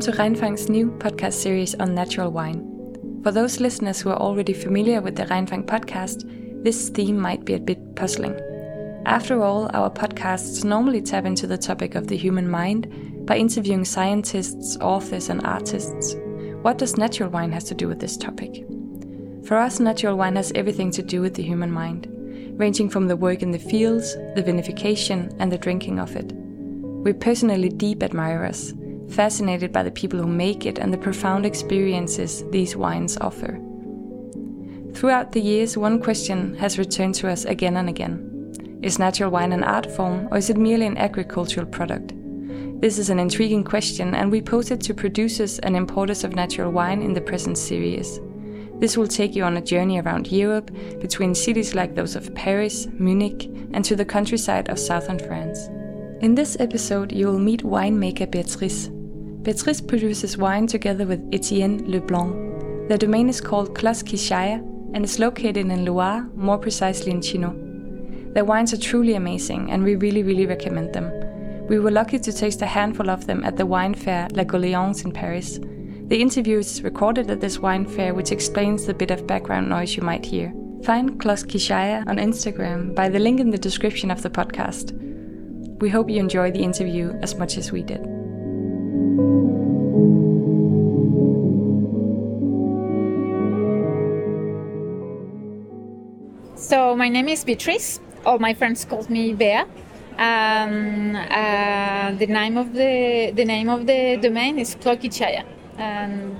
Welcome to Regnfang's new podcast series on natural wine. For those listeners who are already familiar with the Reinfang podcast, this theme might be a bit puzzling. After all, our podcasts normally tap into the topic of the human mind by interviewing scientists, authors, and artists. What does natural wine has to do with this topic? For us, natural wine has everything to do with the human mind, ranging from the work in the fields, the vinification, and the drinking of it. We're personally deep admirers, fascinated by the people who make it and the profound experiences these wines offer. Throughout the years, one question has returned to us again and again Is natural wine an art form or is it merely an agricultural product? This is an intriguing question, and we pose it to producers and importers of natural wine in the present series. This will take you on a journey around Europe, between cities like those of Paris, Munich, and to the countryside of southern France. In this episode, you will meet winemaker Beatriz, Beatriz produces wine together with Etienne Leblanc. The domain is called Clos Kixhaya and is located in Loire, more precisely in Chinon. Their wines are truly amazing and we really, really recommend them. We were lucky to taste a handful of them at the wine fair La Goléance in Paris. The interview is recorded at this wine fair, which explains the bit of background noise you might hear. Find Clos Kixhaya on Instagram by the link in the description of the podcast. We hope you enjoy the interview as much as we did. So my name is Beatriz. All my friends call me Bea. Um, uh, the name of the the name of the domain is Clos Kixhaya. And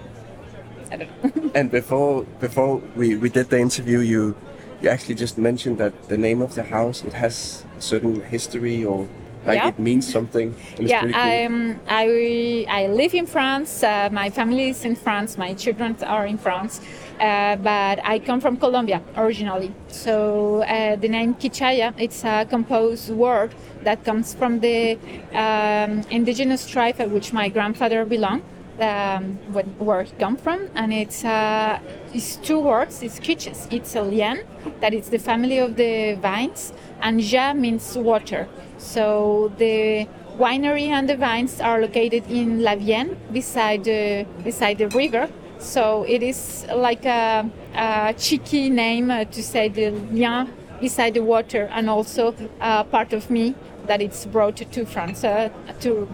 I don't know. and before before we, we did the interview, you you actually just mentioned that the name of the house it has a certain history or like Yeah. it means something. It's yeah, cool. I I live in France. Uh, my family is in France. My children are in France, uh, but I come from Colombia originally. So uh, the name Kixhaya it's a composed word that comes from the um, indigenous tribe at which my grandfather belonged. Um, where he come from, and it's uh, it's two words. It's quiches. It's a lien, that is the family of the vines, and ja means water. So the winery and the vines are located in La Vienne, beside the beside the river. So it is like a, a cheeky name uh, to say the lien beside the water, and also uh, part of me that it's brought to France uh, to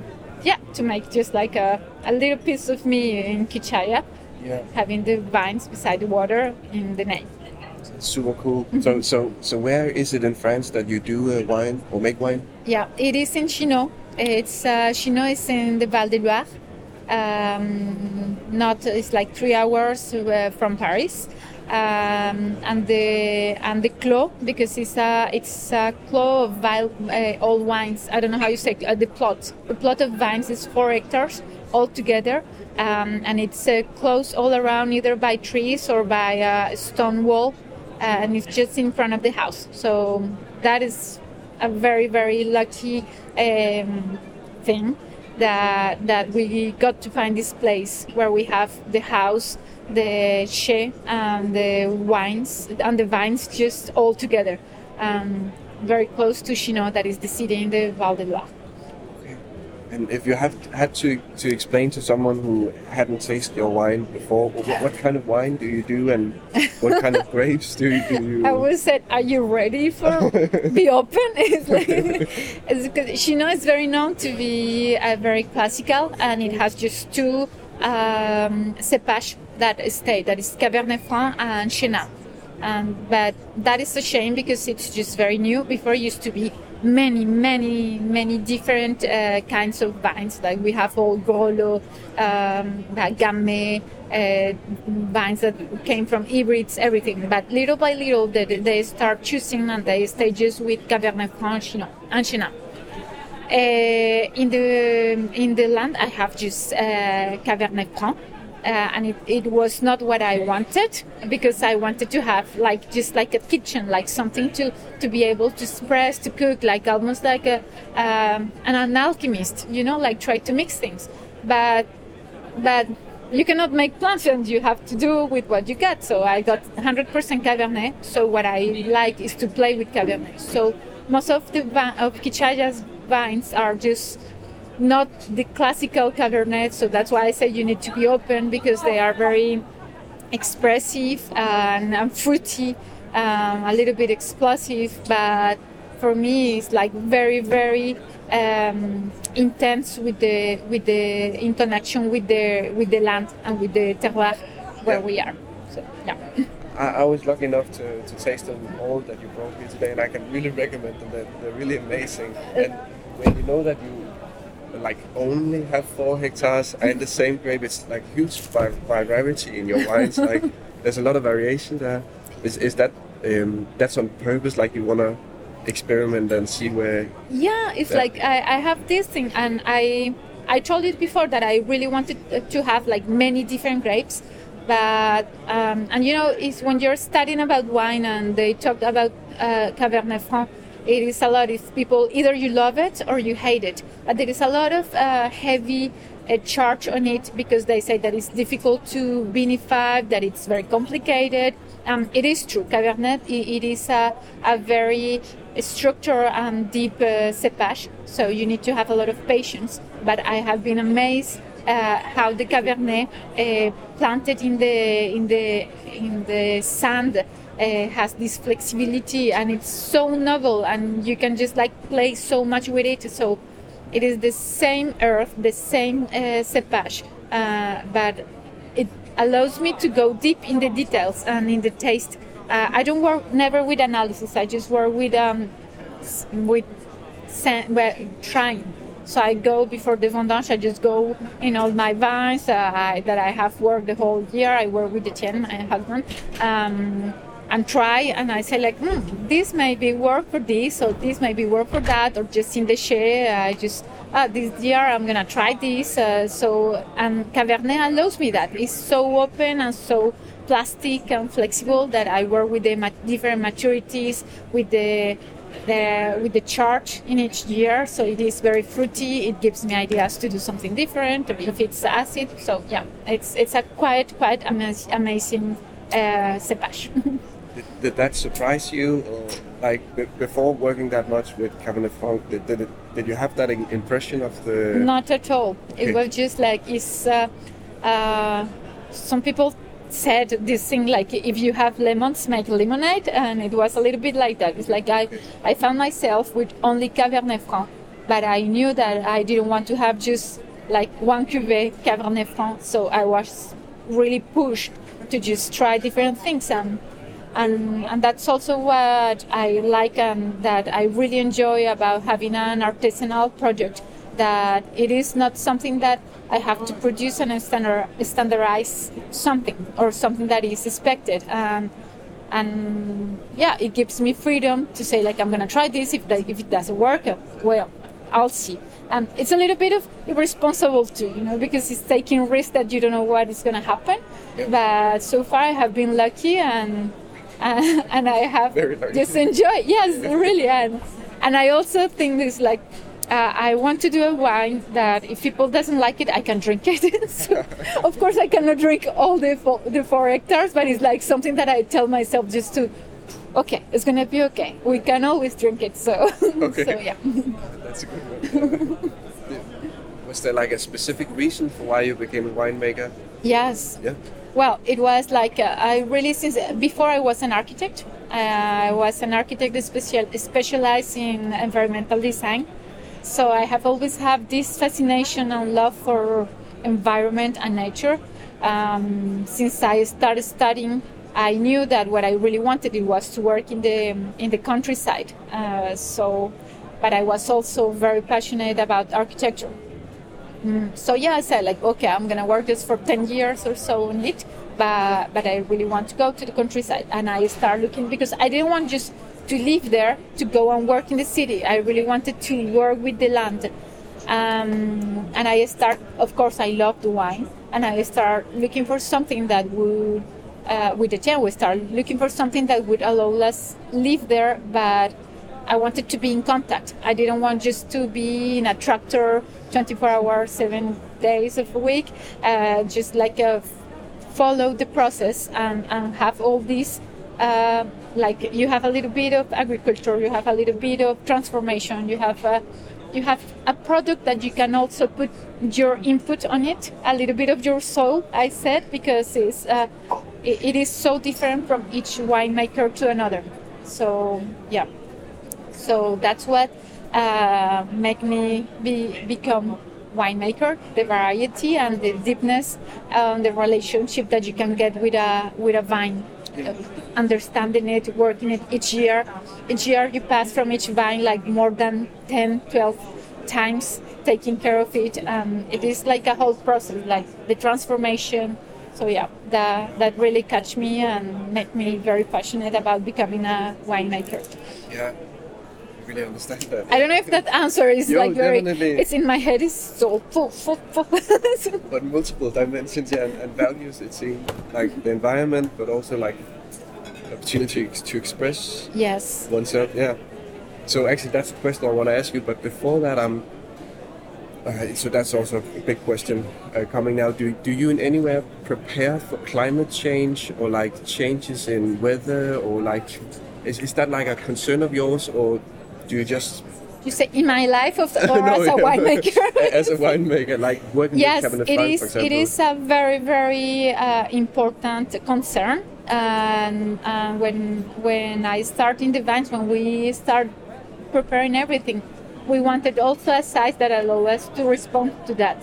to make just like a, a little piece of me in Kixhaya, yeah, having the vines beside the water in the name. it's super cool. Mm-hmm. So so so where is it in France that you do uh, wine or make wine? Yeah, it is in Chinon. It's uh, Chinon is in the Val de Loire. Um, not it's like three hours uh, from Paris, um, and the and the clos because it's a it's a clos of vile, uh, old wines. I don't know how you say uh, the plot. The plot of vines is four hectares altogether, um, and it's uh, close all around either by trees or by a stone wall, uh, and it's just in front of the house. So that is a very very lucky um, thing that that we got to find this place where we have the house the chai and the wines and the vines just all together um, very close to Chinon that is the city in the Val de Loire And if you have had to to explain to someone who hadn't tasted your wine before, what, what kind of wine do you do and what kind of grapes do you do? I would said, "Are you ready for be open?" It's like, it's because Chinon is very known to be uh, very classical, and it has just two um, cépages that stay. That is Cabernet Franc and Chenin. And but that is a shame because it's just very new. Before it used to be many, many, many different uh, kinds of vines. Like we have all Grolleau, um, Gamay, uh, vines that came from hybrids, everything. But little by little, they, they start choosing and they stay just with Cabernet Franc and Chenin. Uh, in the in the land, I have just uh, Cabernet Franc. Uh, and it, it was not what I wanted because I wanted to have like just like a kitchen, like something to, to be able to express, to cook, like almost like a um, an, alchemist, you know, like try to mix things. But but you cannot make plants and you have to do with what you got. So I got 100% Cabernet. So what I like is to play with Cabernet. So most of the of Kixhaya's vines are just not the classical Cabernet. So that's why I say you need to be open because they are very expressive and, and fruity, um, a little bit explosive. But for me, it's like very, very um, intense with the with the interaction with the with the land and with the terroir where Yeah. we are. So yeah. I, I was lucky enough to, to taste them all that you brought me today, and I can really recommend them. They're, they're really amazing. And when you know that you like only have four hectares and the same grape, it's like huge va- variety in your wines. like there's a lot of variation there. Is is that um, that's on purpose? Like you wanna experiment and see where? Yeah, it's Yeah. like I, I have this thing, and I I told you before that I really wanted to have like many different grapes, but um, and you know it's when you're studying about wine and they talk about uh, Cabernet Franc, it is a lot of people either you love it or you hate it, but there is a lot of uh, heavy uh, charge on it because they say that it's difficult to vinify, that it's very complicated. Um, it is true. Cabernet, i it is a, a very structured and deep uh, cepage, so you need to have a lot of patience. But I have been amazed uh, how the Cabernet uh, planted in the in the in the sand uh, has this flexibility and it's so novel and you can just like play so much with it. So it is the same earth, the same uh, cepage, uh, but it allows me to go deep in the details and in the taste. Uh, I don't work never with analysis. I just work with um, with well, trying. So I go before the vendange. I just go in all my vines uh, I, that I have worked the whole year. I work with Etienne, my husband, um, and try. And I say like, hmm, this maybe work for this, or this maybe work for that, or just in the shade. I just ah, this year I'm gonna try this. Uh, so and Cabernet allows me that. It's so open and so plastic and flexible that I work with the different maturities with the the, with the charge in each year, so it is very fruity. It gives me ideas to do something different, if it's acid. So yeah, it's it's a quite quite amaz- amazing uh, cepage. Did, did that surprise you? Or like be- before working that much with Cabernet Franc, did, did, it, did you have that im- impression of the? Not at all. Okay. It was just like it's. Uh, uh, some people said this thing like if you have lemons, make lemonade, and it was a little bit like that. It's like I, I found myself with only Cabernet Franc, but I knew that I didn't want to have just like one cuvée Cabernet Franc, so I was really pushed to just try different things and and and that's also what I like and that I really enjoy about having an artisanal project. That it is not something that I have to produce and standard, standardize something or something that is expected. Um, and yeah, it gives me freedom to say like I'm gonna try this. If that, if it doesn't work, uh, well, I'll see. And it's a little bit of irresponsible too, you know, because it's taking risk that you don't know what is gonna happen. Yeah. But so far, I have been lucky and and, and I have just enjoyed. Yes, really, and and I also think this like. Uh, I want to do a wine that if people doesn't like it, I can drink it. so, of course, I cannot drink all the four, the four hectares, but it's like something that I tell myself just to, okay, it's gonna be okay. We can always drink it. So, Okay. so yeah. That's a good one. Was there like a specific reason for why you became a winemaker? Yes. Yeah. Well, it was like uh, I really since before I was an architect. Uh, I was an architect special specialized in environmental design. So I have always had this fascination and love for environment and nature. Um, since I started studying, I knew that what I really wanted it was to work in the in the countryside. Uh, so, but I was also very passionate about architecture. So yeah, I said like, okay, I'm gonna work this for ten years or so on it, but but I really want to go to the countryside, and I start looking because I didn't want just to live there to go and work in the city. I really wanted to work with the land, um, and I start. Of course, I love the wine, and I start looking for something that would. Uh, with the chair, we start looking for something that would allow us live there, but I wanted to be in contact. I didn't want just to be in a tractor 24 hours, seven days of a week, uh, just like uh, follow the process and, and have all these. Uh, like you have a little bit of agriculture, you have a little bit of transformation, you have uh, you have a product that you can also put your input on it, a little bit of your soul, I said, because it's, uh, it, it is so different from each winemaker to another. So, yeah. So that's what uh, make me be, become winemaker, the variety and the deepness, and the relationship that you can get with a with a vine. Uh, understanding it, working it each year. Each year you pass from each vine like more than 10, 12 times, taking care of it. Um, it is like a whole process, like the transformation. So yeah, that that really catch me and make me very passionate about becoming a winemaker. Yeah, really understand that. I don't know if that answer is Yo, like very. definitely. It's in my head. It's so but multiple dimensions yeah, and, and values it seems like the environment but also like opportunity to express yes. oneself yeah so actually that's the question i want to ask you but before that i'm uh, so that's also a big question uh, coming now do, do you in any way prepare for climate change or like changes in weather or like is, is that like a concern of yours or do you just You say in my life of, or No, as a winemaker? as a winemaker like working yes, with Cabernet it Franc, is. for example It is a very, very uh, important concern. And uh, when when I start in the vines, when we start preparing everything, we wanted also a size that allow us to respond to that.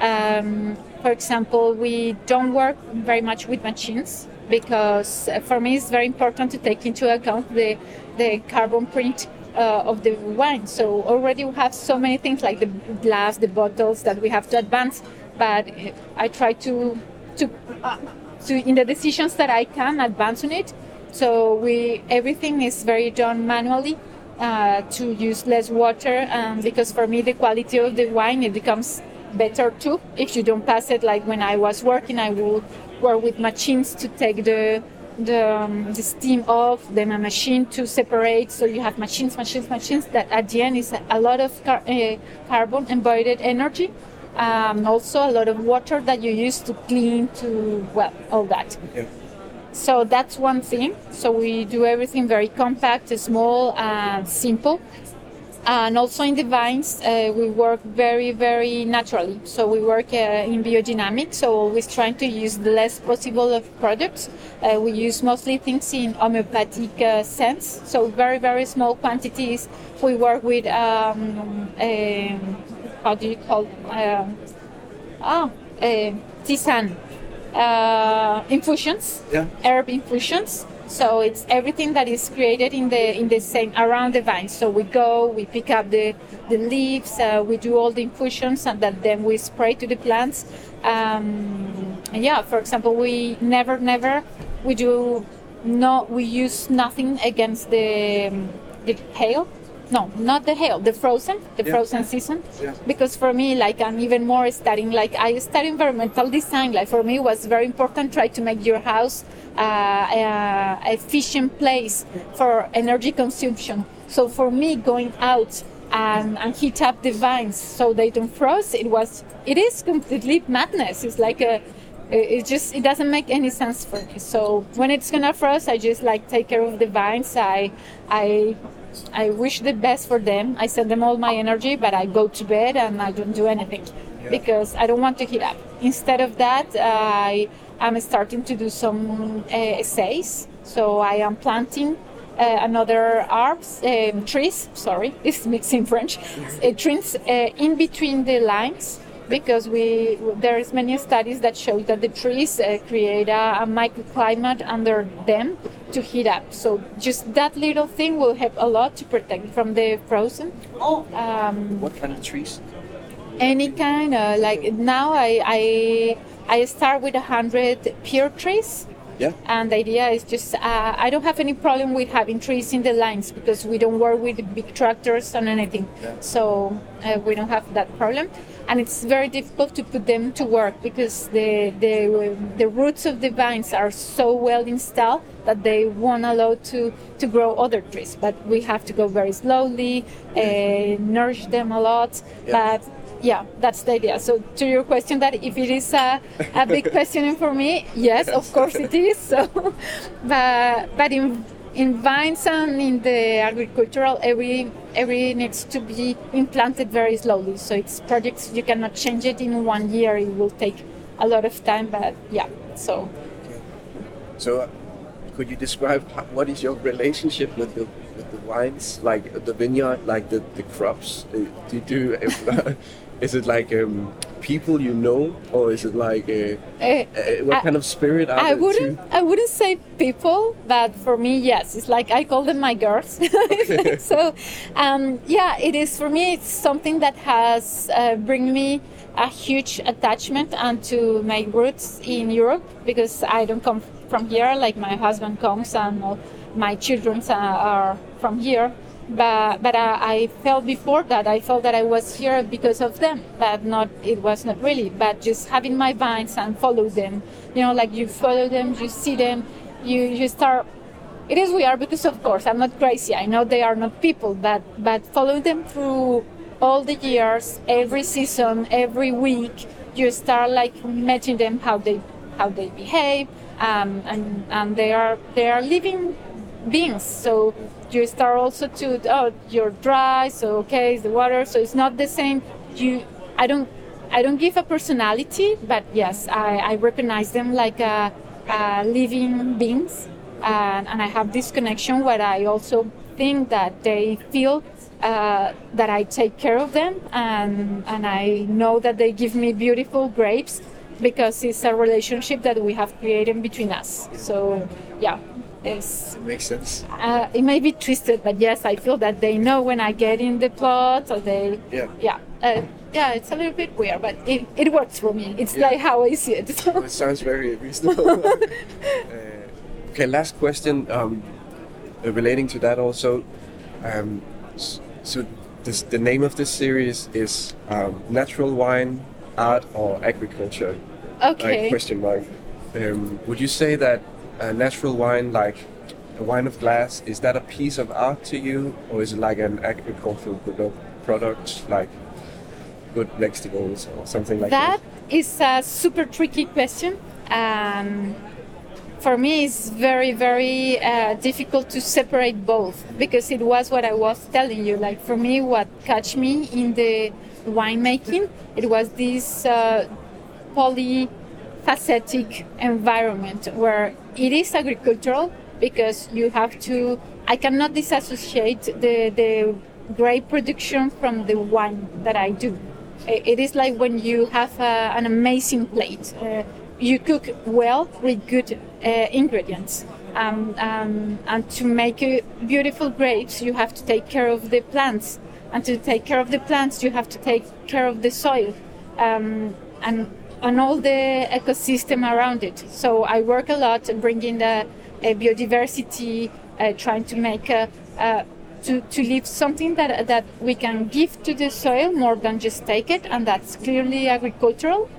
Um, for example, we don't work very much with machines because uh, for me it's very important to take into account the the carbon print uh, of the wine. So already we have so many things like the glass, the bottles that we have to advance. But uh, I try to to uh, to in the decisions that I can advance on it. So we everything is very done manually uh, to use less water, um, because for me the quality of the wine it becomes better too if you don't pass it. Like when I was working, I would work with machines to take the the, um, the steam off, then a machine to separate. So you have machines, machines, machines. That at the end is a lot of car- uh, carbon embodied energy. Um, also a lot of water that you use to clean, to well, all that. So that's one thing. So we do everything very compact, small, and simple. And also in the vines, uh, we work very, very naturally. So we work uh, in biodynamics, so always trying to use the less possible of products. Uh, we use mostly things in homeopathic uh, sense, so very, very small quantities. We work with, um, um, how do you call um, ah, uh, tisane uh, infusions, Yeah. herb infusions. So it's everything that is created in the in the same around the vine. So we go, we pick up the the leaves, uh, we do all the infusions, and that then we spray to the plants. Um, yeah, for example, we never never we do no we use nothing against the the hail. No, not the hail, the frozen, the Yeah. frozen season. Yeah. Because for me, like I'm even more studying, like I study environmental design. Like for me, it was very important try to make your house uh, a efficient place for energy consumption. So for me, going out and, and heat up the vines so they don't frost it was it is completely madness. It's like a it it just it doesn't make any sense for me. So when it's gonna frost, I just like take care of the vines. I I I wish the best for them. I send them all my energy, but I go to bed and I don't do anything because I don't want to heat up. Instead of that, I am starting to do some uh, essays. So I am planting uh, another arbs, um, trees. Sorry, it's mixing French. Uh, trees uh, in between the lines because we there is many studies that show that the trees uh, create a, a microclimate under them to heat up. So just that little thing will help a lot to protect from the frozen. Um, what kind of trees any kind of like now I I, I start with a hundred pear trees. Yeah And the idea is just, uh, I don't have any problem with having trees in the lines because we don't work with big tractors and anything. So uh, we don't have that problem. And it's very difficult to put them to work because the, the, the roots of the vines are so well installed that they won't allow to, to grow other trees. But we have to go very slowly, uh, nourish them a lot. But yeah, that's the idea. So to your question, that if it is a, a big question for me, yes, of course it is. So, but but in in vines and in the agricultural, every every needs to be implanted very slowly. So it's projects you cannot change it in one year. It will take a lot of time, but yeah. So. So, uh, could you describe what is your relationship with the with the wines, like the vineyard, like the the crops? Uh, Do you do? is it like um, people you know, or is it like uh, Uh, uh, what I- kind of spirit are I wouldn't. I wouldn't say people, but for me, yes, it's like I call them my girls. so, um, yeah, it is for me. It's something that has uh, bring me a huge attachment and to my roots in Europe because I don't come from here. Like my husband comes and all my children are from here. But but I, I felt before that I felt that I was here because of them, but not it was not really. But just having my vines and follow them, you know, like you follow them, you see them, you you start. It is weird because of course I'm not crazy. I know they are not people, but but follow them through all the years, every season, every week. You start like meeting them how they how they behave, um, and and they are they are living beings. So you start also to oh you're dry, so okay, it's the water. So it's not the same. You I don't I don't give a personality, but yes, I, I recognize them like a, a living beings, and, and I have this connection where I also think that they feel uh, that I take care of them, and and I know that they give me beautiful grapes because it's a relationship that we have created between us. So yeah, it's Makes sense. uh, it may be twisted, but yes, I feel that they know when I get in the plot, or they, Yeah. yeah, uh, yeah. It's a little bit weird, but it, it works for me. It's Yeah. like how I see it. So. It sounds very reasonable. uh, okay, last question um, uh, relating to that also. Um, so, this, the name of this series is um, Natural Wine, Art, or Agriculture? Okay. Like, question mark. Um, would you say that a natural wine, like a wine of glass, is that a piece of art to you, or is it like an agricultural product, like good vegetables or something like that? That is a super tricky question. Um, for me, it's very, very uh, difficult to separate both because it was what I was telling you. Like for me, what catch me in the winemaking, it was this uh, environment where it is agricultural because you have to. I cannot disassociate the the grape production from the wine that I do. It is like when you have uh, an amazing plate. Uh, you cook well with good uh, ingredients. Um, um, and to make uh, beautiful grapes, you have to take care of the plants. And to take care of the plants, you have to take care of the soil um, and, and all the ecosystem around it. So I work a lot bringing the uh, biodiversity, uh, trying to make a to, to leave something that, that we can give to the soil more than just take it, and that's clearly agricultural.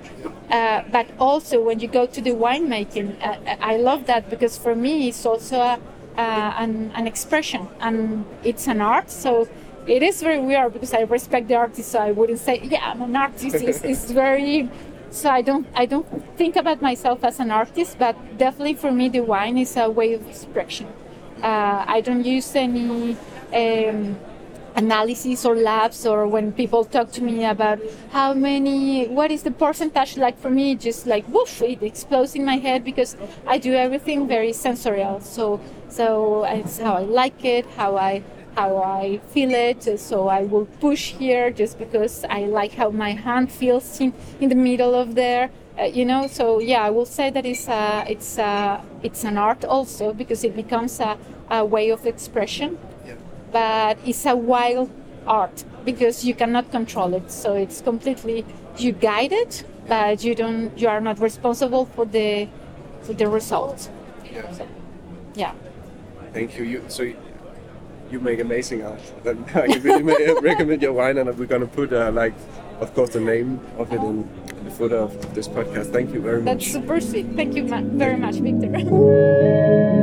Uh, but also, when you go to the winemaking, uh, I love that because for me, it's also a, uh, an, an expression and it's an art. So it is very weird because I respect the artist, so I wouldn't say, yeah, I'm an artist. It's, it's very. So I don't I don't think about myself as an artist, but definitely for me, the wine is a way of expression. Uh, I don't use any um, analysis or labs or when people talk to me about how many what is the percentage like for me just like woof it explodes in my head because i do everything very sensorial so so it's how i like it how i how i feel it so i will push here just because i like how my hand feels in, in the middle of there uh, you know? So yeah i will say that it's a, it's a, it's an art also because it becomes a, a way of expression. But it's a wild art because you cannot control it. So it's completely you guide it but you don't you are not responsible for the for the result. Yeah. so, yeah. Thank you. You so you, make amazing art. Then I can really recommend your wine, and we're gonna put uh, like, of course, the name of it in, in the footer of this podcast. Thank you very much. that's super sweet thank you ma- very much victor